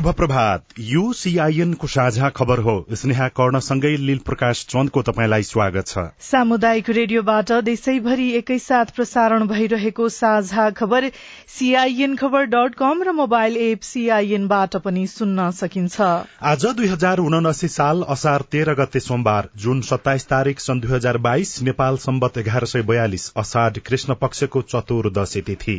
शुभ प्रभात यो सीआईएन को साझा खबर हो। स्नेहा कर्णसँगै लील प्रकाश चन्दको तपाईँलाई स्वागत छ। सामुदायिक रेडियोबाट देशैभरि एकैसाथ प्रसारण भइरहेको साझा खबर सीआईएन खबर डट कम र मोबाइल एप सीआईएनबाट पनि सुन्न सकिन्छ। आज दुई हजार उनासी साल असार तेह्र गते सोमबार जुन सत्ताइस तारीक सन् दुई हजार बाइस नेपाल सम्बत एघार सय बयालिस असाढ कृष्ण पक्षको चतुर्दशी तिथि।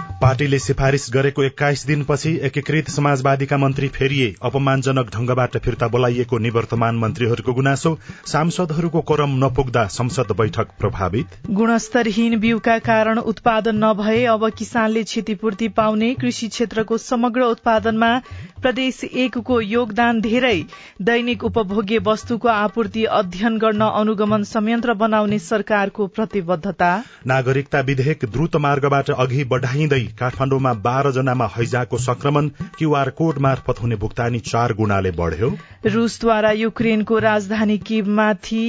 पार्टीले सिफारिश गरेको एक्काइस दिनपछि एकीकृत समाजवादीका मन्त्री फेरिए अपमानजनक ढंगबाट फिर्ता बोलाइएको निवर्तमान मन्त्रीहरूको गुनासो सांसदहरूको कोरम नपुग्दा संसद बैठक प्रभावित। गुणस्तरहीन बिउका कारण उत्पादन नभए अब किसानले क्षतिपूर्ति पाउने कृषि क्षेत्रको समग्र उत्पादनमा प्रदेश एकको योगदान धेरै। दैनिक उपभोग्य वस्तुको आपूर्ति अध्ययन गर्न अनुगमन संयन्त्र बनाउने सरकारको प्रतिबद्धता। नागरिकता विधेयक द्रुत मार्गबाट अघि बढ़ाइँदै काठमाडौँमा बाह्र जनामा हैजाको संक्रमण क्यूआर कोड मार्फत हुने भुक्तानी चार गुणाले बढ़्यो। रूसद्वारा युक्रेनको राजधानी किबमाथि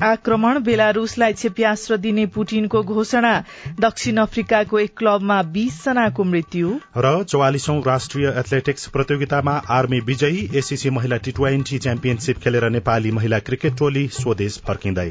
आक्रमण बेलारूसलाई क्षेप्यास्त्र दिने पुटिनको घोषणा दक्षिण अफ्रिकाको एक क्लबमा बीस जनाको मृत्यु। र चौवालिसौं राष्ट्रिय एथलेटिक्स प्रतियोगितामा आर्मी विजयी एसीसी महिला टी ट्वेन्टी च्याम्पियनशीप खेलेर नेपाली महिला क्रिकेट टोली स्वदेश फर्किँदै।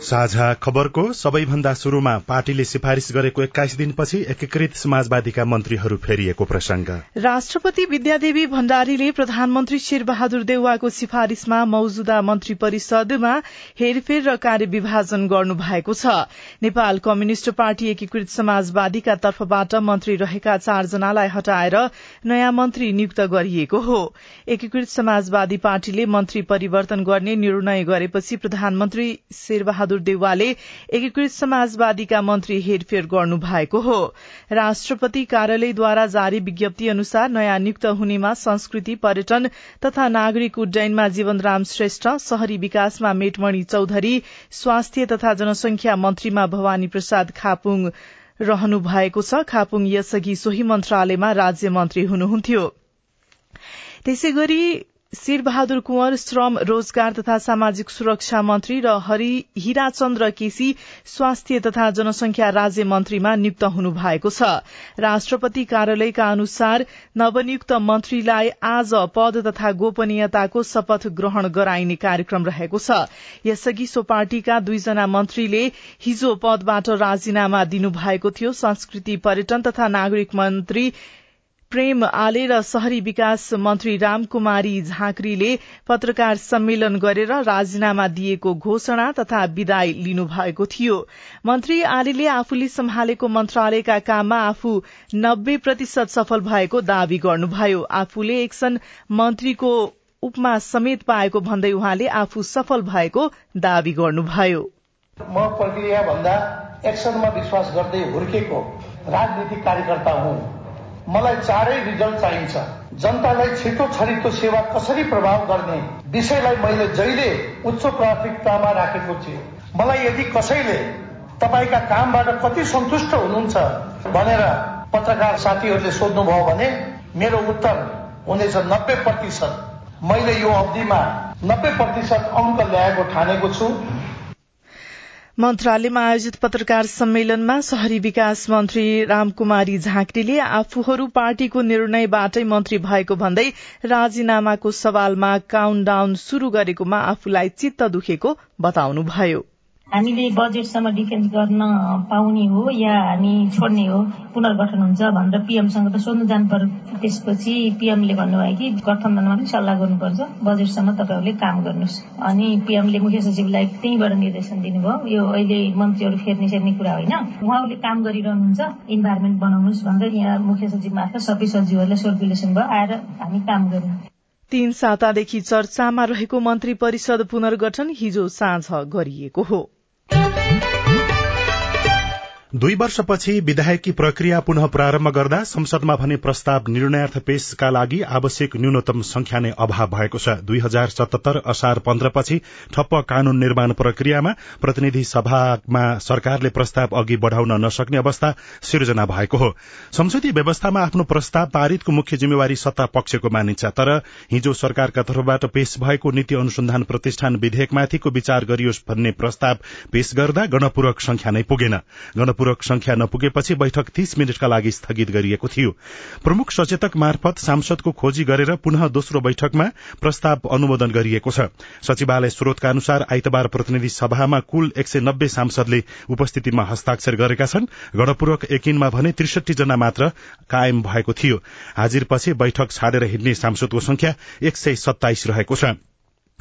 साझा खबरको सबैभन्दा शुरूमा पार्टीले सिफारिश गरेको एक्काइस दिनपछि एकीकृत समाजवादीका मन्त्रीहरू फेरिएको प्रसंग राष्ट्रपति विद्यादेवी भण्डारीले प्रधानमन्त्री शेरबहादुर देउवाको सिफारिशमा मौजूदा मन्त्री परिषदमा हेरफेर र कार्यविभाजन गर्नु भएको छ। नेपाल कम्युनिष्ट पार्टी एकीकृत समाजवादीका तर्फबाट मन्त्री रहेका चारजनालाई हटाएर नयाँ मन्त्री नियुक्त गरिएको हो। एकीकृत समाजवादी पार्टीले मन्त्री परिवर्तन गर्ने निर्णय गरेपछि प्रधानमन्त्री शेरबहादुर बहादुर देउवाले एकीकृत समाजवादीका मन्त्री हेरफेर गर्नु भएको हो। राष्ट्रपति कार्यालयद्वारा जारी विज्ञप्ति अनुसार नयाँ नियुक्त हुनेमा संस्कृति पर्यटन तथा नागरिक उड्डयनमा जीवनराम श्रेष्ठ शहरी विकासमा मेटमणि चौधरी स्वास्थ्य तथा जनसंख्या मन्त्रीमा भवानी प्रसाद खापुङ रहनु भएको छ। खापुङ यसअघि सोही मन्त्रालयमा राज्य मन्त्री हुनुहुन्थ्यो। त्यसै शेरबहादुर कुंवर श्रम रोजगार तथा सामाजिक सुरक्षा मन्त्री र हरि हिराचन्द्र केसी स्वास्थ्य तथा जनसंख्या राज्य मन्त्रीमा नियुक्त हुनु भएको छ। राष्ट्रपति कार्यालयका अनुसार नवनियुक्त मन्त्रीलाई आज पद तथा गोपनीयताको शपथ ग्रहण गराइने कार्यक्रम रहेको छ। यसअघि सो पार्टीका दुईजना मन्त्रीले हिजो पदबाट राजीनामा दिनुभएको थियो। संस्कृति पर्यटन तथा नागरिक मन्त्री प्रेम आले र शहरी विकास मन्त्री रामकुमारी झाँक्रीले पत्रकार सम्मेलन गरेर राजीनामा दिएको घोषणा तथा विदाई लिनुभएको थियो। मन्त्री आलेले आफूले सम्हालेको मन्त्रालयका काममा आफू नब्बे प्रतिशत सफल भएको दावी गर्नुभयो। आफूले एकसन मन्त्रीको उपमा समेत पाएको भन्दै उहाँले आफू सफल भएको दावी गर्नुभयो। म प्रक्रिया भन्दा एक्सनमा विश्वास गर्दै हुर्केको राजनीतिक कार्यकर्ता हुँ। मलाई चाँडै रिजल्ट चाहिन्छ। जनतालाई छिटो छरितो सेवा कसरी प्रभाव गर्ने विषयलाई मैले जहिले उच्च प्राथमिकतामा राखेको थिएँ। मलाई यदि कसैले तपाईँका कामबाट कति सन्तुष्ट हुनुहुन्छ भनेर पत्रकार साथीहरूले सोध्नुभयो भने मेरो उत्तर हुनेछ नब्बे प्रतिशत। मैले यो अवधिमा नब्बे प्रतिशत अङ्क ल्याएको ठानेको छु। मन्त्रालयमा आयोजित पत्रकार सम्मेलनमा शहरी विकास मन्त्री रामकुमारी झाँक्रीले आफूहरू पार्टीको निर्णयबाटै मन्त्री भएको भन्दै राजीनामाको सवालमा काउन्ट डाउन शुरू गरेकोमा आफूलाई चित्त दुखेको बताउनुभयो। हामीले बजेटसम्म डिफेन्स गर्न पाउने हो या हामी छोड्ने हो पुनर्गठन हुन्छ भनेर पिएमसँग त सोध्नु जानु पर्यो त्यसपछि पिएमले भन्नुभयो कि गठबन्धनमा पनि सल्लाह गर्नुपर्छ बजेटसम्म तपाईँहरूले काम गर्नुहोस्। अनि पिएमले मुख्य सचिवलाई त्यहीँबाट निर्देशन दिनुभयो यो अहिले मन्त्रीहरू फेर्ने सेर्ने कुरा होइन। उहाँहरूले काम गरिरहनुहुन्छ इन्भाइरोमेन्ट बनाउनुहोस् भनेर यहाँ मुख्य सचिव मार्फत सबै सचिवहरूलाई सर्कुलेसन भयो आएर हामी काम गर्यौँ तीन सातादेखि चर्चामा रहेको मन्त्री परिषद पुनर्गठन हिजो साँझ गरिएको हो। दुई वर्षपछि विधायकी प्रक्रिया पुनः प्रारम्भ गर्दा संसदमा भने प्रस्ताव निर्णयार्थ पेशका लागि आवश्यक न्यूनतम संख्या नै अभाव भएको छ। दुई हजार सतहत्तर असार पन्ध्रपछि ठप्प कानून निर्माण प्रक्रियामा प्रतिनिधि सभामा सरकारले प्रस्ताव अघि बढ़ाउन नसक्ने अवस्था सिर्जना भएको हो। संसदीय व्यवस्थामा आफ्नो प्रस्ताव पारितको मुख्य जिम्मेवारी सत्ता पक्षको मानिन्छ तर हिजो सरकारका तर्फबाट पेश भएको नीति अनुसन्धान प्रतिष्ठान विधेयकमाथिको विचार गरियोस् भन्ने प्रस्ताव पेश गर्दा गणपूरक संख्या नै पुगेन। पूरक संख्या नपुगेपछि बैठक तीस मिनटका लागि स्थगित गरिएको थियो। प्रमुख सचेतक मार्फत सांसदको खोजी गरेर पुनः दोस्रो बैठकमा प्रस्ताव अनुमोदन गरिएको छ। सचिवालय स्रोतका अनुसार आइतबार प्रतिनिधि सभामा कुल एक सय नब्बे सांसदले उपस्थितिमा हस्ताक्षर गरेका छन्। गणपूरक एकिनमा भने त्रिसठी जना मात्र कायम भएको थियो। हाजिरपछि बैठक छाडेर हिँड्ने सांसदको संख्या एक सय सत्ताइस रहेको छ।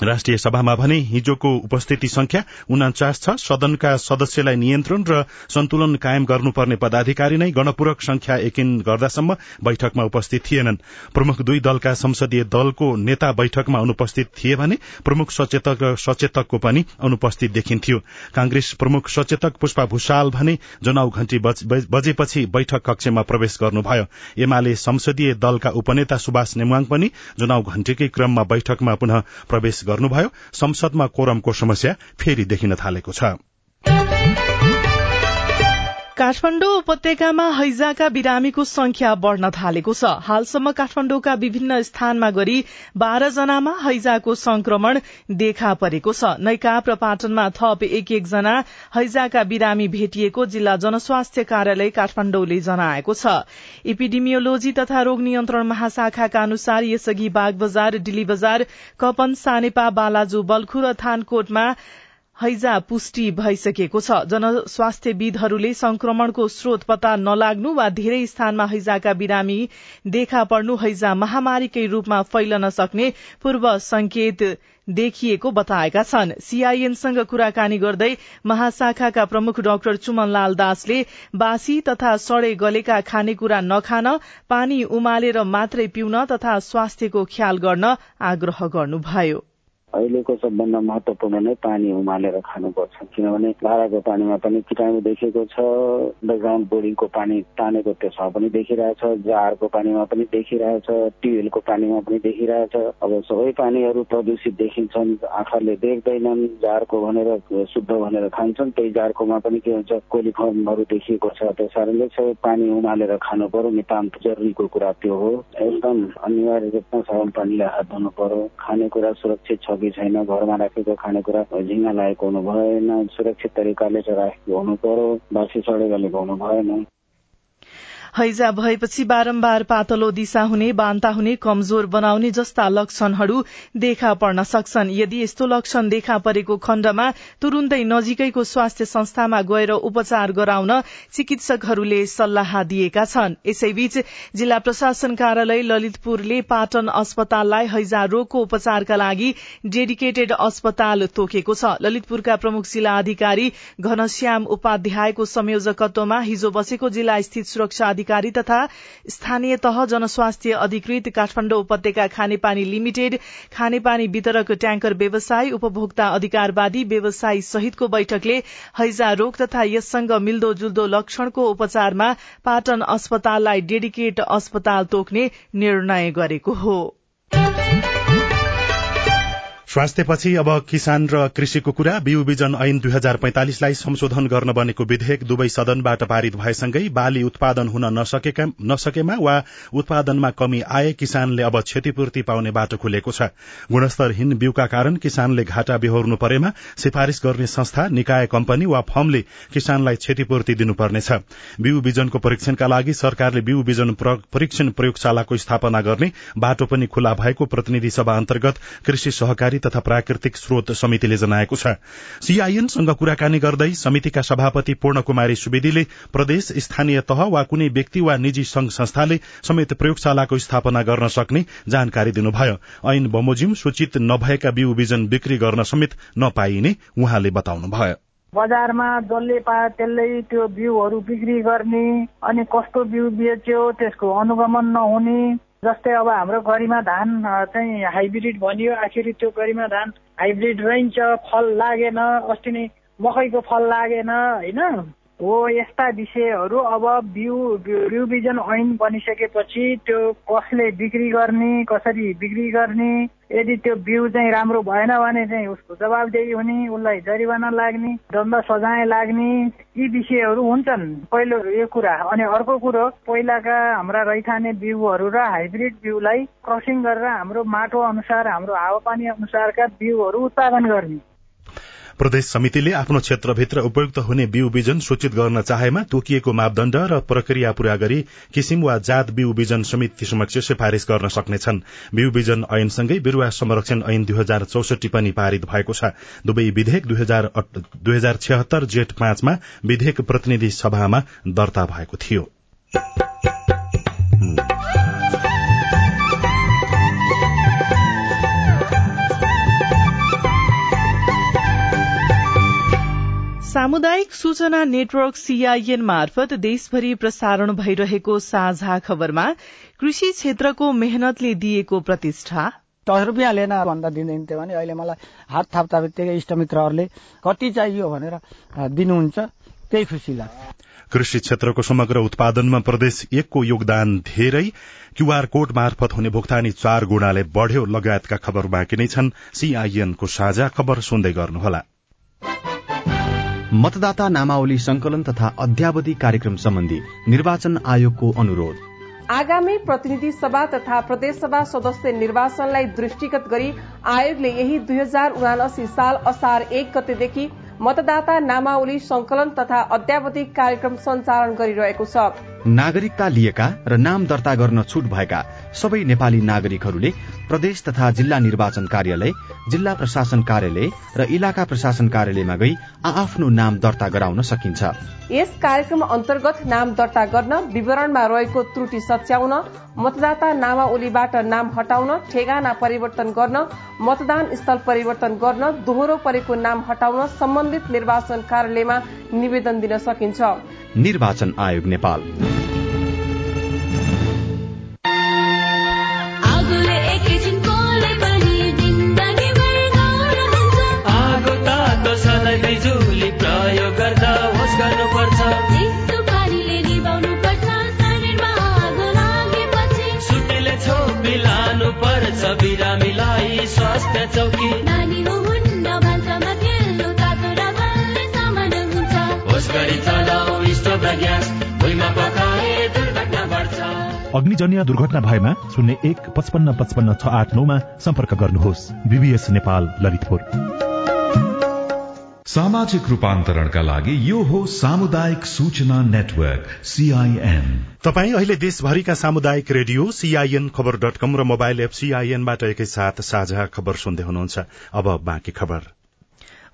राष्ट्रिय सभामा भने हिजोको उपस्थिति संख्या उनाचास छ। सदनका सदस्यलाई नियन्त्रण र सन्तुलन कायम गर्नुपर्ने पदाधिकारी नै गणपूरक संख्या एकिन गर्दासम्म बैठकमा उपस्थित थिएनन्। प्रमुख दुई दलका संसदीय दलको नेता बैठकमा अनुपस्थित थिए भने प्रमुख सचेतक र सचेतकको पनि अनुपस्थित देखिन्थ्यो। कांग्रेस प्रमुख सचेतक पुष्पा भूषाल भने जनाउ घण्टी बजेपछि बैठक कक्षमा प्रवेश गर्नुभयो। एमाले संसदीय दलका उपनेता सुभाष नेमुवाङ पनि जनाउ घण्टीकै क्रममा बैठकमा पुनः प्रवेश गर्नुभयो। संसदमा कोरमको समस्या फेरि देखिन थालेको छ। काठमाण्डु उपत्यकामा हैजाका बिरामीको संख्या बढ़न थालेको छ। हालसम्म काठमाण्डुका विभिन्न स्थानमा गरी बाह्र जनामा हैजाको संक्रमण देखा परेको छ। नैकाप र थप एक एकजना हैजाका बिरामी भेटिएको जिल्ला जनस्वास्थ्य कार्यालय काठमाण्डुले जनाएको छ। इपिडिमियोलोजी तथा रोग नियन्त्रण महाशाखाका अनुसार यसअघि बाग बजार डिली बजार कपन सानेपा बालाजु बल्खु र थानकोटमा हैजा पुष्टि भइसकेको छ। जनस्वास्थ्यविदहरूले संक्रमणको स्रोत पत्ता नलाग्नु वा धेरै स्थानमा हैजाका बिरामी देखा पर्नु हैजा महामारीकै रूपमा फैलन सक्ने पूर्व संकेत देखिएको बताएका छन्। सीआईएनसँग कुराकानी गर्दै महाशाखाका प्रमुख डाक्टर चुमनलाल दासले बासी तथा सड़े गलेका खानेकुरा नखान पानी उमालेर मात्रै पिउन तथा स्वास्थ्यको ख्याल गर्न आग्रह गर्नुभयो। अहिलेको सबभन्दा महत्वपूर्ण नै पानी उमालेर खानुपर्छ। किनभने धाराको पानीमा पनि किटाणु देखेको छ ब्याकग्राउन्ड बोर्डिङको पानी तानेको त्यसमा पनि देखिरहेछ जारको पानीमा पनि देखिरहेछ ट्युबवेलको पानीमा पनि देखिरहेछ। अब सबै पानीहरू प्रदूषित देखिन्छन् आँखाले देख्दैनन् जारको भनेर शुद्ध भनेर खान्छन् त्यही जारकोमा पनि के हुन्छ कोलिफर्महरू देखिएको छ। त्यस कारणले सबै पानी उमालेर खानु पर्यो नितान्त जरुरीको कुरा त्यो हो। एकदम अनिवार्य रूपमा साबुन पानीले हात धुनु पर्यो। खानेकुरा सुरक्षित छ कि छैन घरमा राखेको खानेकुरा झिङ्गा लागेको हुनु भएन सुरक्षित तरिकाले चाहिँ राखेको हुनु पर्यो बासी सडे गलेको हुनु भएन। हैजा भएपछि बारम्बार पातलो दिशा हुने बान्ता हुने कमजोर बनाउने जस्ता लक्षणहरू देखा पर्न सक्छन्। यदि यस्तो लक्षण देखा परेको खण्डमा तुरून्तै नजिकैको स्वास्थ्य संस्थामा गएर उपचार गराउन चिकित्सकहरूले सल्लाह दिएका छन्। यसैबीच जिल्ला प्रशासन कार्यालय ललितपुरले पाटन अस्पताललाई हैजा रोगको उपचारका लागि डेडिकेटेड अस्पताल तोकेको छ। ललितपुरका प्रमुख जिल्ला अधिकारी घनश्याम उपाध्यायको संयोजकत्वमा हिजो बसेको जिल्ला स्थित सुरक्षा अधिकारी तथा स्थानीय तह जनस्वास्थ्य अधिकृत काठमाडौँ उपत्यका खानेपानी लिमिटेड खानेपानी वितरक ट्याङ्कर व्यवसाय उपभोक्ता अधिकारवादी व्यवसायी सहितको बैठकले हैजा रोग तथा यससँग मिल्दो जुल्दो लक्षणको उपचारमा पाटन अस्पताललाई डेडिकेट अस्पताल तोक्ने निर्णय गरेको हो। स्वास्थ्यपछि अब किसान र कृषिको कुरा। बिउ बिजन ऐन दुई हजार पैंतालिसलाई संशोधन गर्न बनेको विधेयक दुवै सदनबाट पारित भएसँगै बाली उत्पादन हुन नसकेमा वा उत्पादनमा कमी आए किसानले अब क्षतिपूर्ति पाउने बाटो खुलेको छ। गुणस्तरहीन बिउका कारण किसानले घाटा बेहोर्नु परेमा सिफारिश गर्ने संस्था निकाय कम्पनी वा फर्मले किसानलाई क्षतिपूर्ति दिनुपर्नेछ। बिउ बिजनको परीक्षणका लागि सरकारले बिउ बिजन परीक्षण प्रयोगशालाको स्थापना गर्ने बाटो पनि खुल्ला भएको प्रतिनिधि सभा अन्तर्गत कृषि सहकारी प्रहरी तथा प्राकृतिक स्रोत समितिले जनाएको छ। सीआईएनसँग कुराकानी गर्दै समितिका सभापति पूर्ण कुमारी सुवेदीले प्रदेश स्थानीय तह वा कुनै व्यक्ति वा निजी संघ संस्थाले समेत प्रयोगशालाको स्थापना गर्न सक्ने जानकारी दिनुभयो। ऐन बमोजिम सूचित नभएका बिउ बिजन बिक्री गर्न समेत नपाइने उहाँले बताउनुभयो। बजारमा जसले पायो त्यसले त्यो बिउहरू बिक्री गर्ने अनि कस्तो बिउ बेच्यो त्यसको अनुगमन नहुने जस्तै अब हाम्रो गरिमा धान चाहिँ हाइब्रिड भनियो आखिर त्यो गरिमा धान हाइब्रिड रहन्छ फल लागेन अस्ति नै मकैको फल लागेन होइन? हो यस्ता विषयहरू अब बिउ बिउ बिजन ऐन बनिसकेपछि त्यो कसले बिक्री गर्ने कसरी बिक्री गर्ने यदि त्यो बिउ चाहिँ राम्रो भएन भने चाहिँ उसको जवाबदेही हुने उसलाई जरिवाना लाग्ने दण्ड सजाय लाग्ने यी विषयहरू हुन्छन्। पहिलो यो कुरा। अनि अर्को कुरो पहिलाका हाम्रा रैथाने बिउहरू र हाइब्रिड बिउलाई क्रसिङ गरेर हाम्रो माटो अनुसार हाम्रो हावापानी अनुसारका बिउहरू उत्पादन गर्ने। प्रदेश समितिले आफ्नो क्षेत्रभित्र उपयुक्त हुने बिउ बिजन सूचित गर्न चाहेमा तोकिएको मापदण्ड र प्रक्रिया पूरा गरी किसिम वा जात बिउ बिजन समिति समक्ष सिफारिश गर्न सक्नेछन्। बिउ बिजन ऐनसँगै बिरूवा संरक्षण ऐन दुई हजार चौसठी पनि पारित भएको छ। दुवै विधेयक दुई हजार छिहत्तर जेठ पाँचमा विधेयक प्रतिनिधि सभामा दर्ता भएको थियो। सामुदायिक सूचना नेटवर्क सीआईएन मार्फत देशभरि प्रसारण भइरहेको साझा खबरमा कृषि क्षेत्रको मेहनतले दिएको प्रतिष्ठा। दस रुपियाँ लिएन भन्दा दिँदैन थियो भने अहिले मलाई हात थाप्दा बित्तिकै इष्टमित्रहरूले कति चाहियो भनेर दिनुहुन्छ। त्यही खुसी लाग्छ। कृषि क्षेत्रको समग्र उत्पादनमा प्रदेश एकको योगदान धेरै। क्यूआर कोड मार्फत हुने भुक्तानी चार गुणाले बढ़्यो। लगायतका खबर बाँकी नै छन्। सीआईएनको साझा खबर सुन्दै गर्नुहोला। मतदाता नामावली संकलन तथा अध्यावधि कार्यक्रम सम्बन्धी निर्वाचन आयोगको अनुरोध। आगामी प्रतिनिधि सभा तथा प्रदेशसभा सदस्य निर्वाचनलाई दृष्टिगत गरी आयोगले यही दुई हजार उनासी साल असार एक गतेदेखि मतदाता नामावली संकलन तथा अध्यावधिक कार्यक्रम सञ्चालन गरिरहेको छ। नागरिकता लिएका र नाम दर्ता गर्न छुट भएका सबै नेपाली नागरिकहरूले प्रदेश तथा जिल्ला निर्वाचन कार्यालय जिल्ला प्रशासन कार्यालय र इलाका प्रशासन कार्यालयमा गई आफ्नो नाम दर्ता गराउन सकिन्छ। यस कार्यक्रम अन्तर्गत नाम दर्ता गर्न विवरणमा रहेको त्रुटि सच्याउन मतदाता नामावलीबाट नाम हटाउन ठेगाना परिवर्तन गर्न मतदान स्थल परिवर्तन गर्न दोहोरो परेको नाम हटाउन सम्बन्धित निर्वाचन कार्यालयमा निवेदन दिन सकिन्छ। निर्वाचन आयोग नेपाल। अग्निजन्य दुर्घटना भएमा शून्य एक पचपन्न पचपन्न छ आठ नौमा सम्पर्क गर्नुहोस्। बीबीएस नेपाल ललितपुर। सामाजिक रूपान्तरणका लागि यो हो सामुदायिक सूचना नेटवर्क सीआईएन तपाई अहिले देशभरिका सामुदायिक रेडियो सीआईएन खबर डट कम र मोबाइल एप सीआईएनबाट एकैसाथ साझा खबर सुन्दै हुनुहुन्छ। अब बाँकी खबर।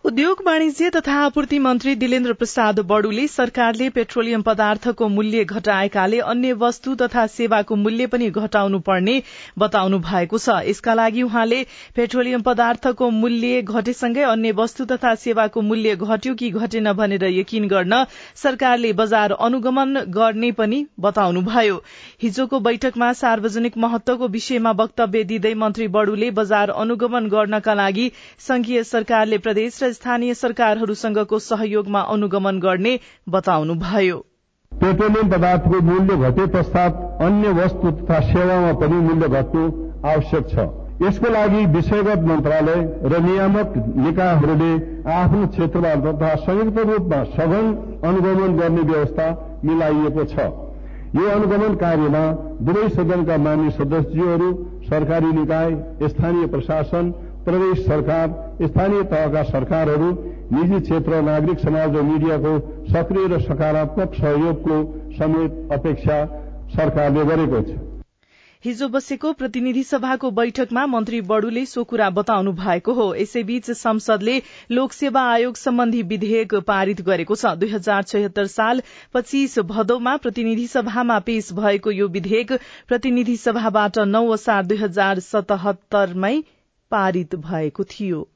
उद्योग वाणिज्य तथा आपूर्ति मन्त्री दिलेन्द्र प्रसाद बडुले सरकारले पेट्रोलियम पदार्थको मूल्य घटाएकाले अन्य वस्तु तथा सेवाको मूल्य पनि घटाउनु पर्ने बताउनु भएको छ। यसका लागि उहाँले पेट्रोलियम पदार्थको मूल्य घटेसँगै अन्य वस्तु तथा सेवाको मूल्य घट्यो कि घटेन भनेर यकिन गर्न सरकारले बजार अनुगमन गर्ने पनि बताउनुभयो। हिजोको बैठकमा सार्वजनिक महत्वको विषयमा वक्तव्य दिँदै मन्त्री बडुले बजार अनुगमन गर्नका लागि संघीय सरकारले प्रदेश स्थानीय सरकारहरूसँगको सहयोगमा अनुगमन गर्ने बताउनुभयो। पेट्रोलियम पदार्थको मूल्य घटे पश्चात अन्य वस्तु तथा सेवामा पनि मूल्य घट्नु आवश्यक छ। यसको लागि विषयगत मन्त्रालय र नियामक निकायहरूले आफ्नो क्षेत्रमा तथा संयुक्त रूपमा सघन अनुगमन गर्ने व्यवस्था मिलाइएको छ। यो अनुगमन कार्यमा दुवै सदनका मान्य सदस्यहरू सरकारी निकाय स्थानीय प्रशासन प्रदेश सरकार स्थानीय तहका सरकारहरू निजी क्षेत्र नागरिक समाज र मिडियाको सक्रिय र सकारात्मक सहयोगको समेत अपेक्षा सरकारले गरेको छ हिजो बसेको प्रतिनिधि सभाको बैठकमा मन्त्री बड़ुले सो कुरा बताउनु भएको हो। यसैबीच संसदले लोकसेवा आयोग सम्बन्धी विधेयक पारित गरेको छ। दुई हजार छयत्तर साल पच्चीस भदौमा प्रतिनिधि सभामा पेश भएको यो विधेयक प्रतिनिधि सभाबाट नौ असार दुई हजार सतहत्तरमै पारित भएको थियो।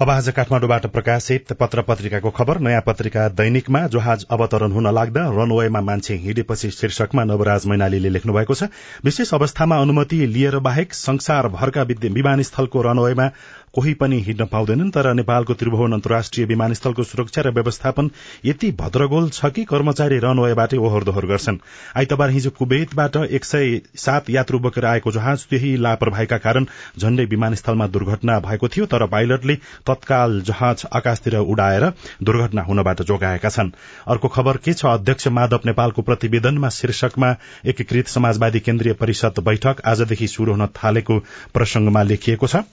अब आज काठमाडौँबाट प्रकाशित पत्र पत्रिकाको खबर। नयाँ पत्रिका दैनिकमा जहाज अवतरण हुन लाग्दा रनवेमा मान्छे हिँडेपछि शीर्षकमा नवराज मैनालीले लेख्नु भएको छ विशेष अवस्थामा अनुमति लिएर बाहेक संसारभरका विमानस्थलको रनवेमा कोही पनि हिँड्न पाउँदैनन् तर नेपालको त्रिभुवन अन्तर्राष्ट्रिय विमानस्थलको सुरक्षा र व्यवस्थापन यति भद्रगोल छ कि कर्मचारी रनवेबाटै ओहोर दोहोर गर्छन्। आइतबार हिजो कुवेतबाट एक सय सात यात्रु बोकेर आएको जहाज त्यही लापरवाहीका कारण झण्डै विमानस्थलमा दुर्घटना भएको थियो तर पाइलटले तत्काल जहाज आकाशतिर उडाएर दुर्घटना हुनबाट जोगाएका छन्। अर्को खबर के छ? अध्यक्ष माधव नेपालको प्रतिवेदनमा शीर्षकमा एकीकृत समाजवादी केन्द्रीय परिषद बैठक आजदेखि शुरू हुन थालेको प्रसंगमा लेखिएको छ।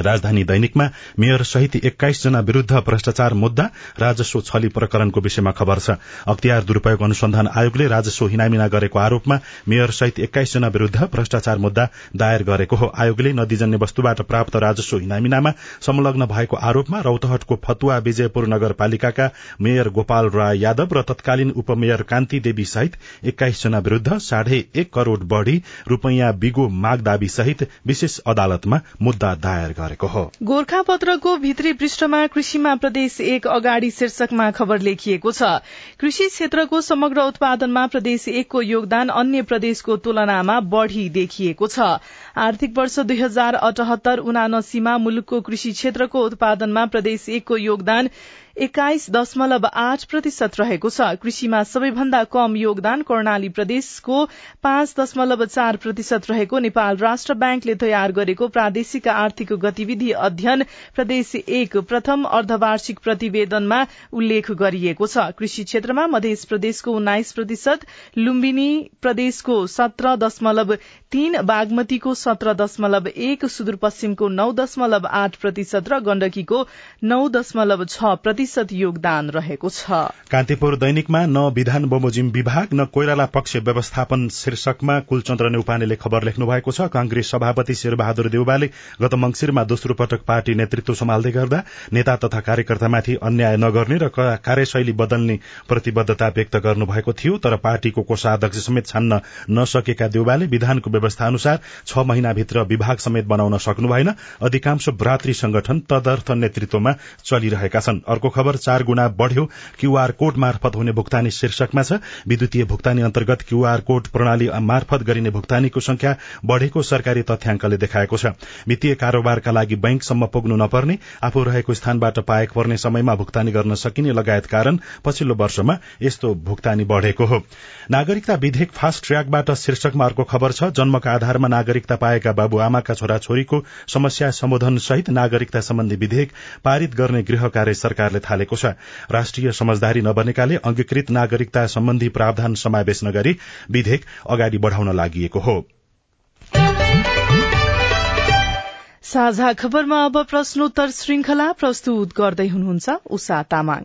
राजधानी दैनिकमा मेयर सहित एक्काइस जना विरूद्ध भ्रष्टाचार मुद्दा राजस्व छली प्रकरणको विषयमा खबर छ। अख्तियार दुरूपयोग अनुसन्धान आयोगले राजस्व हिनामिना गरेको आरोपमा मेयर सहित एक्काइस जना विरूद्ध भ्रष्टाचार मुद्दा दायर गरेको हो। आयोगले नदीजन्य वस्तुबाट प्राप्त राजस्व हिनामिनामा संलग्न भएको आरोपमा रौतहटको फतुवा विजयपुर नगरपालिकाका मेयर गोपाल राय यादव र तत्कालीन उपमेयर कान्ति देवी सहित एक्काइस जना विरूद्ध साढे एक करोड़ बढ़ी रूपियाँ बिगो माग दावी सहित विशेष अदालतमा मुद्दा दायर गरेको हो। गोर्खापत्रको भित्री पृष्ठमा कृषिमा प्रदेश एक अगाडि शीर्षकमा खबर लेखिएको छ। कृषि क्षेत्रको समग्र उत्पादनमा प्रदेश एकको योगदान अन्य प्रदेशको तुलनामा बढ़ी देखिएको छ। आर्थिक वर्ष दुई हजार अठहत्तर उनासीमा मुलुकको कृषि क्षेत्रको उत्पादनमा प्रदेश एकको योगदान एक्काइस दशमलव आठ प्रतिशत रहेको छ। कृषिमा सबैभन्दा कम योगदान कर्णाली प्रदेशको पाँच दशमलव चार प्रतिशत रहेको नेपाल राष्ट्र ब्याङ्कले तयार गरेको प्रादेशिक आर्थिक गतिविधि अध्ययन प्रदेश एक प्रथम अर्धवार्षिक प्रतिवेदनमा उल्लेख गरिएको छ। कृषि क्षेत्रमा मध्य प्रदेशको उन्नाइस प्रतिशत लुम्बिनी प्रदेशको सत्र दशमलव तीन बागमतीको सत्र दशमलव एक सुदूरपश्चिमको नौ दशमलव आठ प्रतिशत र गण्डकीको नौ दशमलव छ प्रतिशत योगदान रहेको छ। कान्तिपुर दैनिकमा न विधान बमोजिम विभाग न कोइराला पक्ष व्यवस्थापन शीर्षकमा कुलचन्द्र नेउपानेले खबर लेख्नु भएको छ। कांग्रेस सभापति शेरबहादुर देउबाले गत मंगिरमा दोस्रो पटक पार्टी नेतृत्व सम्हाल्दै गर्दा नेता तथा कार्यकर्तामाथि अन्याय नगर्ने र कार्यशैली बदल्ने प्रतिबद्धता व्यक्त गर्नुभएको थियो तर पार्टीको कोषाध्यक्ष समेत छान्न नसकेका देउबाले विधानको व्यवस्था अनुसार छ महिनाभित्र विभाग समेत बनाउन सक्नु भएन। अधिकांश भ्रातृ संगठन तदर्थ नेतृत्वमा चलिरहेका छन्। अर्को खबर चार गुणा बढ़्यो। क्यूआर कोड मार्फत हुने भुक्तानी शीर्षकमा छ। विद्युतीय भुक्तानी अन्तर्गत क्यूआर कोड प्रणाली मार्फत गरिने भुक्तानीको संख्या बढ़ेको सरकारी तथ्याङ्कले देखाएको छ। वित्तीय कारोबारका लागि बैंकसम्म पुग्नु नपर्ने आफू रहेको स्थानबाट पाएक पर्ने समयमा भुक्तानी गर्न सकिने लगायत कारण पछिल्लो वर्षमा यस्तो भुक्तानी बढ़ेको हो। नागरिकता विधेयक फास्ट ट्र्याकबाट शीर्षकमा अर्को खबर छ। जन्मका आधारमा नागरिकता पाएका बाबुआमाका छोराछोरीको समस्या सम्बोधन सहित नागरिकता सम्बन्धी विधेयक पारित गर्ने गृह कार्य सरकारले थालेको छ। राष्ट्रिय समझदारी नबनेकाले अंगीकृत नागरिकता सम्बन्धी प्रावधान समावेश नगरी विधेयक अगाडि बढ़ाउन लागि हो। साझा खबरमा अब प्रश्नोत्तर श्रृंखला प्रस्तुत गर्दै हुनुहुन्छ उषा तामाङ।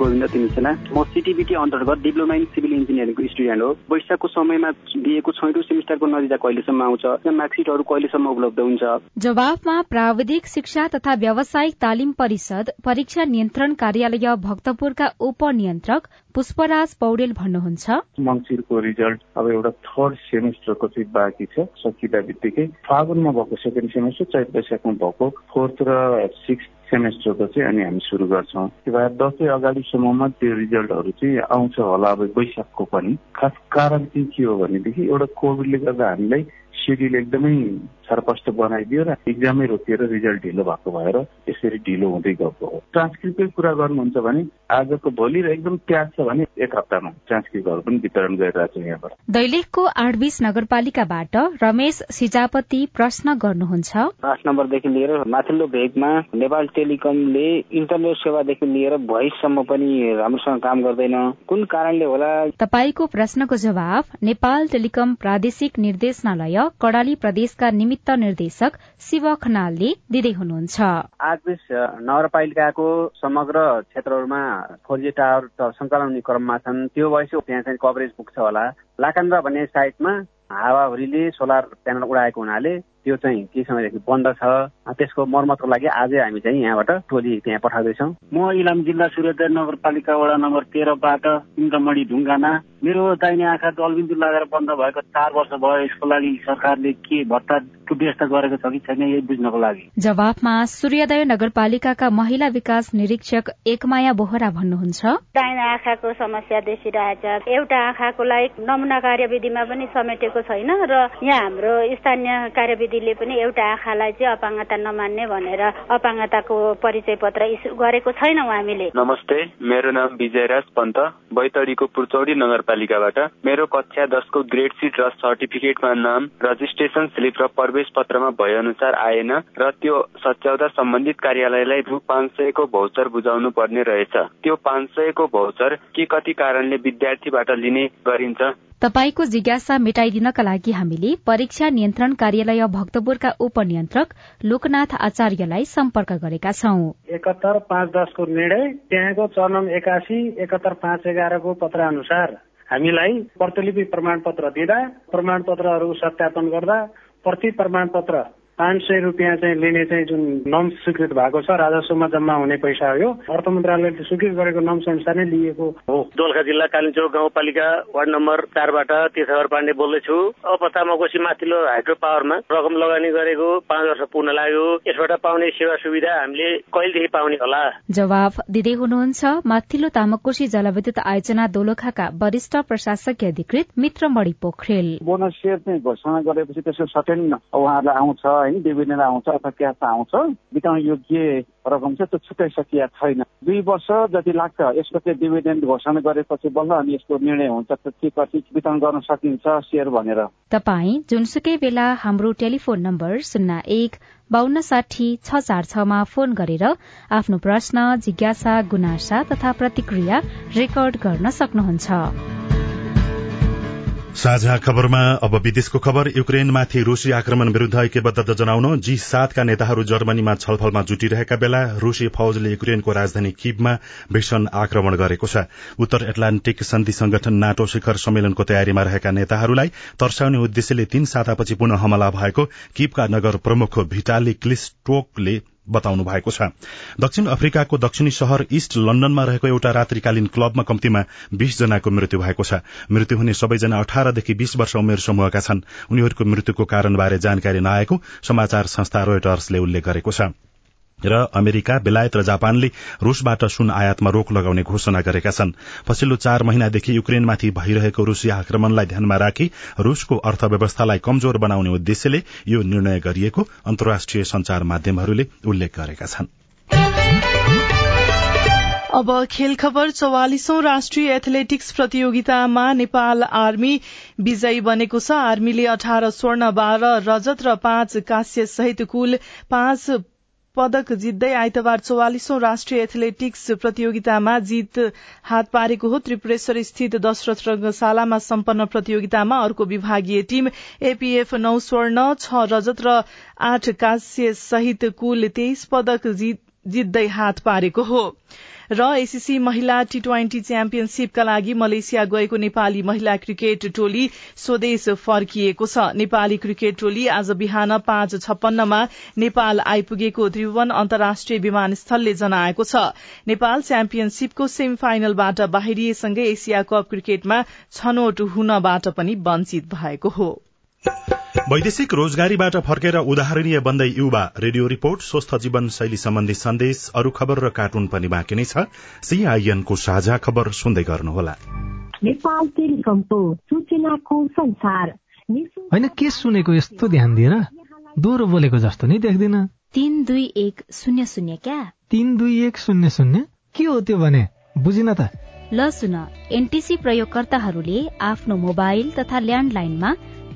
गोविन्द तिमिसेना म सिटिबिटी अन्तर्गत डिप्लोमा इन सिभिल इन्जिनियरिङको स्टुडेन्ट हो। वैशाखको समयमा दिएको छैटौँ सेमिस्टरको नतिजा कहिलेसम्म आउँछ मार्कसिटहरू कहिलेसम्म उपलब्ध हुन्छ? जवाफमा प्राविधिक शिक्षा तथा व्यावसायिक तालिम परिषद परीक्षा नियन्त्रण कार्यालय भक्तपुरका उपनियन्त्रक पुष्पराज पौडेल भन्नुहुन्छ। मङ्सिरको रिजल्ट अब एउटा थर्ड सेमिस्टरको चाहिँ बाँकी छ सकिँदा बित्तिकै। फागुनमा भएको सेकेन्ड सेमिस्टर चैत वैशाखमा भएको फोर्थ र सिक्स सेमेस्टरको चाहिँ अनि हामी सुरु गर्छौँ। त्यो भएर दसैँ अगाडिसम्ममा त्यो रिजल्टहरू चाहिँ आउँछ होला अब वैशाखको पनि। खास कारण चाहिँ के हो भनेदेखि एउटा कोभिडले गर्दा हामीलाई सेड्युल एकदमै छरपष्ट बनाइदियो र इक्जामै रोकिएर रिजल्ट ढिलो भएको भएर यसरी ढिलो हुँदै गएको हो। ट्रान्सक्रिप्टकै कुरा गर्नुहुन्छ भने आजको भोलि र एकदम प्याज छ भने एक हप्तामा ट्रान्सक्रिप्टहरू पनि वितरण गरिरहेको छ यहाँबाट। दैलेखको आठबिस नगरपालिकाबाट रमेश सिजापति प्रश्न गर्नुहुन्छ। पाँच नम्बरदेखि लिएर माथिल्लो भेगमा नेपाल टेलिकमले इन्टरनेट सेवादेखि लिएर भइससम्म पनि राम्रोसँग काम गर्दैन। कुन कारणले होला? तपाईँको प्रश्नको जवाब नेपाल टेलिकम प्रादेशिक निर्देशनालय कडाली प्रदेशका निमित्त निर्देशक शिव खनालले दिँदै हुनुहुन्छ। आजबिस नगरपालिकाको समग्र क्षेत्रहरूमा फोर जी टावर सञ्चालन हुने क्रममा छन्। त्यो भएपछि त्यहाँ चाहिँ कभरेज पुग्छ होला। लाकान्द्रा भन्ने साइटमा हावाहुरीले सोलर प्यानल उडाएको हुनाले त्यो चाहिँ केही समयदेखि बन्द छ। त्यसको मर्मतको लागि आजै हामी चाहिँ यहाँबाट टोली त्यहाँ पठाउँदैछौँ। म इलाम जिल्ला सूर्योदय नगरपालिका वडा नम्बर तेह्रबाट इन्द्रमणि ढुङ्गाना। मेरो दाहिने आँखा दलबिन्दु लागेर बन्द भएको चार वर्ष भयो यसको लागि सरकारले के भत्ताको व्यवस्था गरेको छ कि छैन यही बुझ्नको लागि। जवाफमा सूर्योदय नगरपालिकाका महिला विकास निरीक्षक एकमाया बोहरा भन्नुहुन्छ। दाहिने आँखाको समस्या देखिरहेछ। एउटा आँखाको लागि नमुना कार्यविधिमा पनि समेटेको छैन र यहाँ हाम्रो स्थानीय कार्यविधिले पनि एउटा आँखालाई चाहिँ अपाङ्गता नमान्ने भनेर अपाङ्गताको परिचय पत्र इस्यु गरेको छैनौँ हामीले। नमस्ते मेरो नाम विजयराज पन्त बैतडीको पुर्चौडी नगरपालिकाबाट मेरो कक्षा दसको ग्रेड सिट र सर्टिफिकेटमा नाम रजिस्ट्रेसन स्लिप र प्रवेश पत्रमा भए अनुसार आएन र त्यो सच्याउँदा सम्बन्धित कार्यालयलाई रु पाँच सयको भौचर बुझाउनु पर्ने रहेछ। त्यो पाँच सयको भौचर के कति कारणले विद्यार्थीबाट लिने गरिन्छ तपाईको जिज्ञासा मेटाइदिनका लागि हामीले परीक्षा नियन्त्रण कार्यालय भक्तपुरका उपनियन्त्रक लोकनाथ आचार्यलाई सम्पर्क गरेका छौं। एकहत्तर पाँच दसको निर्णय त्यहाँको चरण एकासी एकहत्तर पाँच एघारको पत्र अनुसार हामीलाई प्रतिलिपि प्रमाण पत्र दिँदा प्रमाण पत्रहरू सत्यापन गर्दा प्रति प्रमाण पत्र पाँच सय रुपियाँ चाहिँ लिने चाहिँ जुन नम्स स्वीकृत भएको छ राजस्वमा जम्मा हुने पैसा हो यो। अर्थ मन्त्रालयले स्वीकृत गरेको नम्स अनुसार नै लिएको हो। दोलखा जिल्ला कालिचोक गाउँपालिका वार्ड नम्बर चारबाट तीर्थहर पाण्डे बोल्दैछु। अपतामकोसी माथिल्लो हाइड्रो पावरमा रकम लगानी गरेको पाँच वर्ष पूर्ण लाग्यो। यसबाट पाउने सेवा सुविधा हामीले कहिलेदेखि पाउने होला? जवाफ दिँदै हुनुहुन्छ माथिल्लो तामकोशी जलविद्युत आयोजना दोलखाका वरिष्ठ प्रशासकीय अधिकृत मित्र मणि पोखरेल। बोनस सेयर चाहिँ घोषणा गरेपछि त्यसको सटेन उहाँहरूलाई आउँछ होइन डिभिडेन्ड आउँछ अथवा क्यास आउँछ। बिताउन योग्य रकम चाहिँ त्यो छुट्टै सकिया छैन। दुई वर्ष जति लाग्छ यसको चाहिँ डिभिडेन्ड घोषणा गरेपछि बल्ल अनि यसको निर्णय हुन्छ। के कति वितरण गर्न सकिन्छ सेयर भनेर। तपाई जुनसुकै बेला हाम्रो टेलिफोन नम्बर शून्य एक बान्न साठी छ चार छमा फोन गरेर आफ्नो प्रश्न जिज्ञासा गुनासा तथा प्रतिक्रिया रेकर्ड गर्न सक्नुहुन्छ। साझा खबरमा अब विदेशको खबर। युक्रेनमाथि रूसी आक्रमण विरूद्ध ऐक्यबद्धता जनाउन जी सातका नेताहरू जर्मनीमा छलफलमा जुटिरहेका बेला रूसी फौजले युक्रेनको राजधानी किबमा भीषण आक्रमण गरेको छ। उत्तर एटलान्टिक सन्धि संगठन नाटो शिखर सम्मेलनको तयारीमा रहेका नेताहरूलाई तर्साउने उद्देश्यले तीन सातापछि पुनः हमला भएको किबका नगर प्रमुख भिटाली क्लिस्टोकले बताउनु भएको छ। दक्षिण अफ्रिकाको दक्षिणी शहर इस्ट लण्डनमा रहेको एउटा रात्रिकालीन क्लबमा कम्तीमा बीस जनाको मृत्यु भएको छ। मृत्यु हुने सबैजना अठारदेखि बीस वर्ष उमेर समूहका छन्। उनीहरूको मृत्युको कारणबारे जानकारी नआएको समाचार संस्था रोयटर्सले उल्लेख गरेको छ। र अमेरिका बेलायत र जापानले रूसबाट सुन आयातमा रोक लगाउने घोषणा गरेका छन्। पछिल्लो चार महिनादेखि युक्रेनमाथि भइरहेको रूसी आक्रमणलाई ध्यानमा राखी रूसको अर्थव्यवस्थालाई कमजोर बनाउने उद्देश्यले यो निर्णय गरिएको अन्तर्राष्ट्रिय संचार माध्यमहरूले उल्लेख गरेका छन्। अब खेल खबर चौवालिसौं राष्ट्रिय एथलेटिक्स प्रतियोगितामा नेपाल आर्मी विजयी बनेको छ। आर्मीले अठार स्वर्ण बाह्र रजत र पाँच कांस्य सहित कुल पाँच पदक जित्दै आइतबार चौवालिसौं राष्ट्रिय एथलेटिक्स प्रतियोगितामा जीत हात पारेको हो। त्रिपुरेश्वर स्थित दशरथ रंगशालामा सम्पन्न प्रतियोगितामा अर्को विभागीय टीम एपीएफ नौ स्वर्ण छ रजत र आठ कांस्य सहित कुल तेइस पदक जित्दै हात पारेको हो। र एसीसी महिला टी ट्वेन्टी च्याम्पियनशीपका लागि मलेसिया गएको नेपाली महिला क्रिकेट टोली स्वदेश फर्किएको छ। नेपाली क्रिकेट टोली आज बिहान पाँच छप्पन्नमा नेपाल आइपुगेको त्रिभुवन अन्तर्राष्ट्रिय विमानस्थलले जनाएको छ। नेपाल च्याम्पियनशीपको सेमी फाइनलबाट बाहिरिएसँगै एसिया कप क्रिकेटमा छनौट हुनबाट पनि वञ्चित भएको हो। वैदेशिक रोजगारीबाट फर्केर उदाहरणीय बन्दै युवा रेडियो रिपोर्ट स्वस्थ जीवन शैली सम्बन्धी सन्देश अरू खबर र कार्टुन पनि बाँकी नै छ। सीआईएनको साझा खबर सुन्दै गर्नुहोला। होइन के सुनेको यस्तो ध्यान दिएर दोहोरो बोलेको जस्तो नि देख्दिन। तीन दुई एक शून्य शून्य क्या? तीन दुई एक शून्य शून्य? के हो त्यो भने? बुझिन त। ल सुन एनटीसी प्रयोगकर्ताहरूले आफ्नो मोबाइल तथा ल्यान्डलाइनमा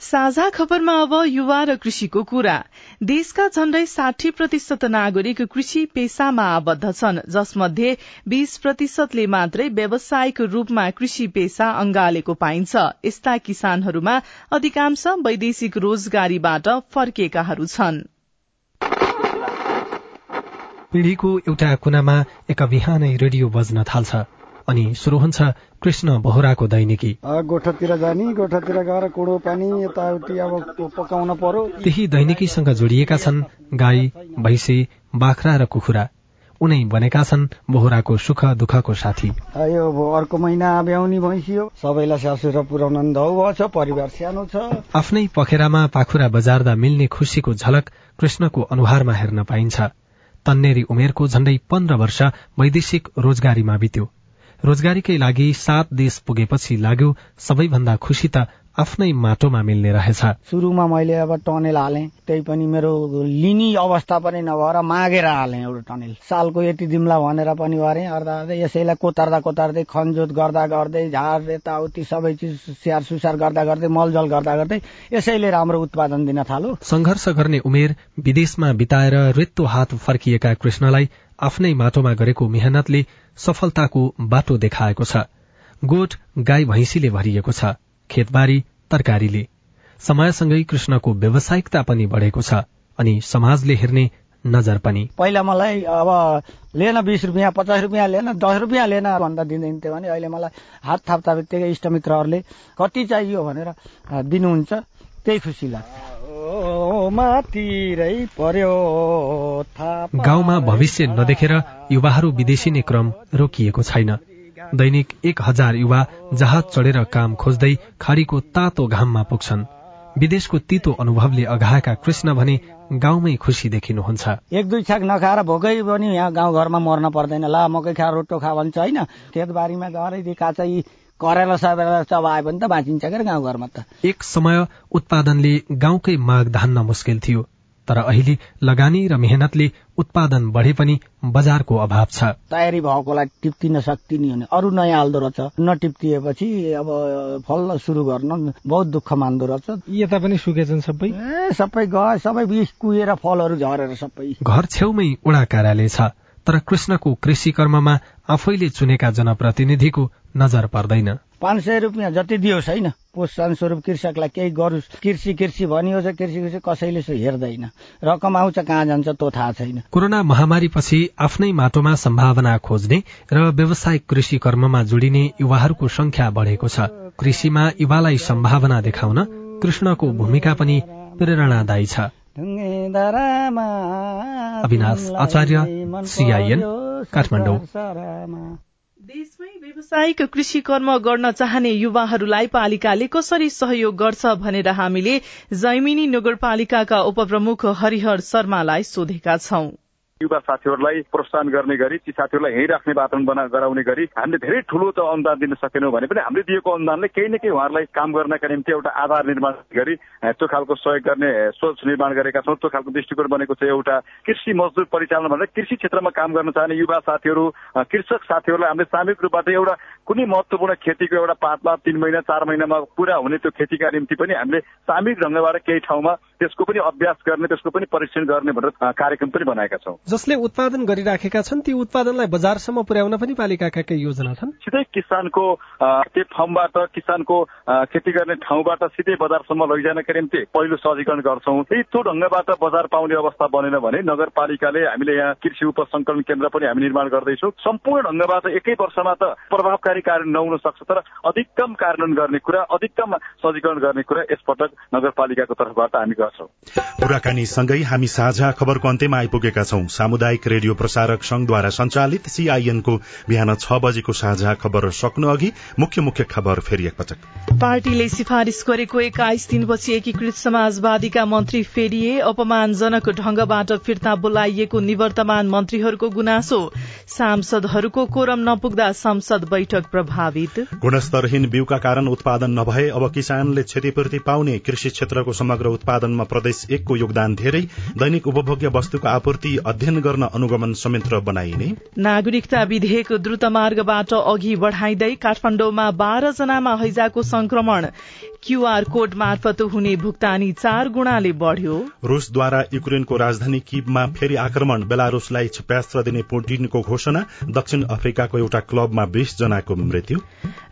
साझा खबरमा अब युवा र कृषिको कुरा। देशका झण्डै साठी प्रतिशत नागरिक कृषि पेसामा आबद्ध छन् जसमध्ये बीस प्रतिशतले मात्रै व्यावसायिक रूपमा कृषि पेसा अंगालेको पाइन्छ। यस्ता किसानहरूमा अधिकांश वैदेशिक रोजगारीबाट फर्किएकाहरू छन्। पिढ़ीको एउटा कुनामा एक बिहानै रेडियो बज्न थाल्छ। अनि शुरू हुन्छ कृष्ण बोहराको दैनिकी। गोठतिर जाने गोठतिर गएर कुडो पानी यताउति अब पकाउन पर्यो। त्यही दैनिकीसँग जोडिएका छन् गाई भैँसी बाख्रा र कुखुरा। उनै बनेका छन् बोहराको सुख दुःखको साथी। यो अर्को महिना ब्याउनी भैँसी हो सबैलाई सासुर पुर्याउन धौ छ परिवार सानो छ। आफ्नै पखेरामा पाखुरा बजार्दा मिल्ने खुसीको झलक कृष्णको अनुहारमा हेर्न पाइन्छ। तन्नेरी उमेरको झण्डै पन्ध्र वर्ष वैदेशिक रोजगारीमा बित्यो। रोजगारीकै लागि सात देश पुगेपछि लाग्यो सबैभन्दा खुसी त आफ्नै माटोमा मिल्ने रहेछ। सुरुमा मैले अब टनेल हालेँ त्यही पनि मेरो लिने अवस्था पनि नभएर मागेर हालेँ एउटा टनेल। सालको यति दिम्ला भनेर पनि गरेँ अर्दा यसैलाई कोतार्दा कोतार्दै खनजोत गर्दा गर्दै झार यताउति सबै चिज स्याहार सुसार गर्दा गर्दै मलजल गर्दा गर्दै यसैले राम्रो उत्पादन दिन थालो संघर्ष गर्ने उमेर विदेशमा बिताएर रित्तो हात फर्किएका कृष्णलाई आफ्नै माटोमा गरेको मेहनतले सफलताको बाटो देखाएको छ। गोठ गाई भैँसीले भरिएको छ। खेतबारी तरकारीले। समयसँगै कृष्णको व्यावसायिकता पनि बढेको छ अनि समाजले हेर्ने नजर पनि। पहिला मलाई अब लिएन बिस रुपियाँ पचास रुपियाँ लिएन दस रुपियाँ लिएन भन्दा दिँदैन थियो भने अहिले मलाई हात थाप्दा बित्तिकै इष्टमित्रहरूले कति चाहियो भनेर दिनुहुन्छ त्यही खुसी लाग्छ। गाउँमा भविष्य नदेखेर युवाहरू विदेशिने क्रम रोकिएको छैन। दैनिक एक हजार युवा जहाज चढेर काम खोज्दै खाडीको तातो घाममा पुग्छन्। विदेशको तितो अनुभवले अघाएका कृष्ण भने गाउँमै खुसी देखिनुहुन्छ। एक दुई छाक नखाएर भोकै पनि यहाँ गाउँघरमा मर्न पर्दैन। ला मकै खाएर रोटो खा भन्छ होइन। खेतबारीमा गएर काँचै करेला चबायो भने त बाँचिन्छ क्या गाउँघरमा त? एक समय उत्पादनले गाउँकै माग धान्न मुस्किल थियो। तर अहिले लगानी र मेहनतले उत्पादन बढे पनि बजारको अभाव छ। तयारी भएकोलाई टिप्तिन सक्दिने भने अरू नयाँ हाल्दो रहेछ नटिप्तिएपछि अब फल्न सुरु गर्न बहुत दुःख मान्दो रहेछ। यता पनि सुकेछन् सबै? ए सबै गए सबै बिस कुहेर फलहरू झरेर सबै। घर छेउमै उडा कार्यालय छ तर कृष्णको कृषि कर्ममा आफैले चुनेका जनप्रतिनिधिको नजर पर्दैन। पाँच सय रुपियाँ जति दियोस् होइन प्रोत्साहन स्वरूप कृषकलाई केही गरोस्। कृषि कृषि भनियो कृषि कृषि कसैले हेर्दैन। रकम आउँछ कहाँ जान्छ त्यो थाहा छैन। कोरोना महामारीपछि आफ्नै माटोमा सम्भावना खोज्ने र व्यावसायिक कृषि कर्ममा जोडिने युवाहरूको संख्या बढेको छ। कृषिमा युवालाई सम्भावना देखाउन कृष्णको भूमिका पनि प्रेरणादायी छ। अविनाश आचार्य सिआइएन काठमाडौँ। देशमै व्यावसायिक कृषि कर्म गर्न चाहने युवाहरूलाई पालिकाले कसरी सहयोग गर्छ भनेर हामीले जैमिनी नगरपालिकाका उपप्रमुख हरिहर शर्मालाई सोधेका छौं। युवा साथीहरूलाई प्रोत्साहन गर्ने गरी ती साथीहरूलाई यहीँ राख्ने वातावरण बना गराउने गरी हामीले धेरै ठुलो त अनुदान दिन सकेनौँ भने पनि हामीले दिएको अनुदानले केही न केही उहाँहरूलाई काम गर्नका निम्ति एउटा आधार निर्माण गरी त्यो खालको सहयोग गर्ने सोच निर्माण गरेका छौँ। त्यो खालको दृष्टिकोण बनेको छ एउटा कृषि मजदुर परिचालन भनेर कृषि क्षेत्रमा काम गर्न चाहने युवा साथीहरू कृषक साथीहरूलाई हामीले सामूहिक रूपबाट एउटा कुनै महत्वपूर्ण खेतीको एउटा पातमा तिन महिना चार महिनामा पुरा हुने त्यो खेतीका निम्ति पनि हामीले सामूहिक ढङ्गबाट केही ठाउँमा त्यसको पनि अभ्यास गर्ने त्यसको पनि परीक्षण गर्ने भनेर कार्यक्रम पनि बनाएका छौँ। जसले उत्पादन गरिराखेका छन् ती उत्पादनलाई बजारसम्म पुर्याउन पनि पालिकाका केही योजना छन्? सिधै किसानको त्यो फर्मबाट किसानको खेती गर्ने ठाउँबाट सिधै बजारसम्म लैजानका निम्ति पहिलो सहजीकरण गर्छौँ। त्यही त्यो ढङ्गबाट बजार पाउने अवस्था बनेन भने नगरपालिकाले हामीले यहाँ कृषि उपसङ्कलन केन्द्र पनि हामी निर्माण गर्दैछौँ। सम्पूर्ण ढङ्गबाट एकै वर्षमा त प्रभावकारी कार्य नहुन सक्छ तर अधिकतम कार्यान्वयन गर्ने कुरा अधिकतम सहजीकरण गर्ने कुरा यसपटक नगरपालिकाको तर्फबाट हामी गर्छौँ। कुराकानी सँगै हामी साझा खबरको अन्त्यमा आइपुगेका छौं। सामुदायिक रेडियो प्रसारक संघद्वारा संचालित सीआईएनको बिहान छ बजेको साझा खबर सक्नु अघि मुख्य मुख्य खबर फेरि एकपटक। पार्टीले सिफारिश गरेको एक्काइस दिनपछि एकीकृत समाजवादीका मन्त्री फेरिए अपमानजनक ढंगबाट फिर्ता बोलाइएको निवर्तमान मन्त्रीहरूको गुनासो। सांसदहरूको कोरम नपुग्दा संसद बैठक प्रभावित। गुणस्तरहीन बिउका कारण उत्पादन नभए अब किसानले क्षतिपूर्ति पाउने कृषि क्षेत्रको समग्र उत्पादनमा प्रदेश एकको योगदान धेरै दैनिक उपभोग्य वस्तुको आपूर्ति अध्ययन गर्न अनुगमन संयन्त्र बनाइने। नागरिकता विधेयक द्रुत मार्गबाट अघि बढ़ाइँदै काठमाडौँमा बाह्र जनामा हैजाको संक्रमण क्यूआर कोड मार्फत हुने भुक्तानी चार गुणाले बढ़्यो। रूसद्वारा युक्रेनको राजधानी किबमा फेरि आक्रमण बेलारूसलाई क्षेप्यास्त्र दिने पुटिनको घोषणा दक्षिण अफ्रिकाको एउटा क्लबमा बीस जनाको मृत्यु।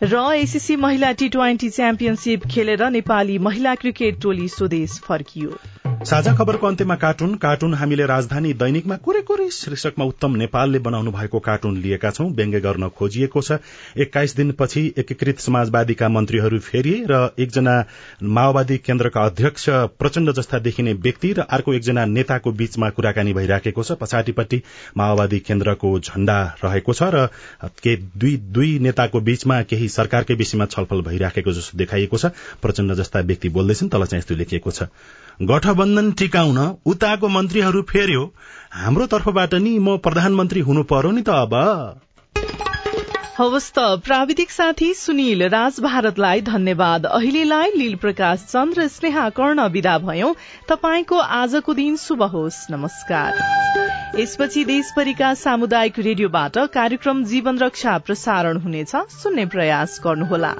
र एसीसी महिला टी ट्वेन्टी च्याम्पियनशीप खेलेर नेपाली महिला क्रिकेट टोली स्वदेश फर्कियो। साझा खबरको अन्त्यमा कार्टुन। कार्टुन हामीले राजधानी दैनिकमा कुरे कुरे शीर्षकमा उत्तम नेपालले बनाउनु भएको कार्टुन लिएका छौं। व्यङ्ग्य गर्न खोजिएको छ। एक्काइस दिनपछि एकीकृत समाजवादीका मन्त्रीहरू फेरिए र एकजना माओवादी केन्द्रका अध्यक्ष प्रचण्ड जस्ता देखिने व्यक्ति र अर्को एकजना नेताको बीचमा कुराकानी भइराखेको छ। पछाडिपट्टि माओवादी केन्द्रको झण्डा रहेको छ र दुई दुई नेताको बीचमा केही सरकारकै विषयमा छलफल भइराखेको जस्तो देखाइएको छ। प्रचण्ड जस्ता व्यक्ति बोल्दैछन् तल चाहिँ यस्तो लेखिएको छ। गठबन्धन टिकाउन उताको मन्त्रीहरू फेर्यो। हाम्रो तर्फबाट नि म प्रधानमन्त्री हुनु पर्यो नि त अब। हवस् त प्राविधिक साथी सुनिल राज भारतलाई धन्यवाद। अहिलेलाई लील प्रकाश चन्द्र स्नेहा कर्ण विदा भयौं। तपाईँको आजको दिन शुभ होस्। नमस्कार। यसपछि देशभरिका सामुदायिक रेडियोबाट कार्यक्रम जीवन रक्षा प्रसारण हुनेछ। सुन्ने प्रयास गर्नुहोला।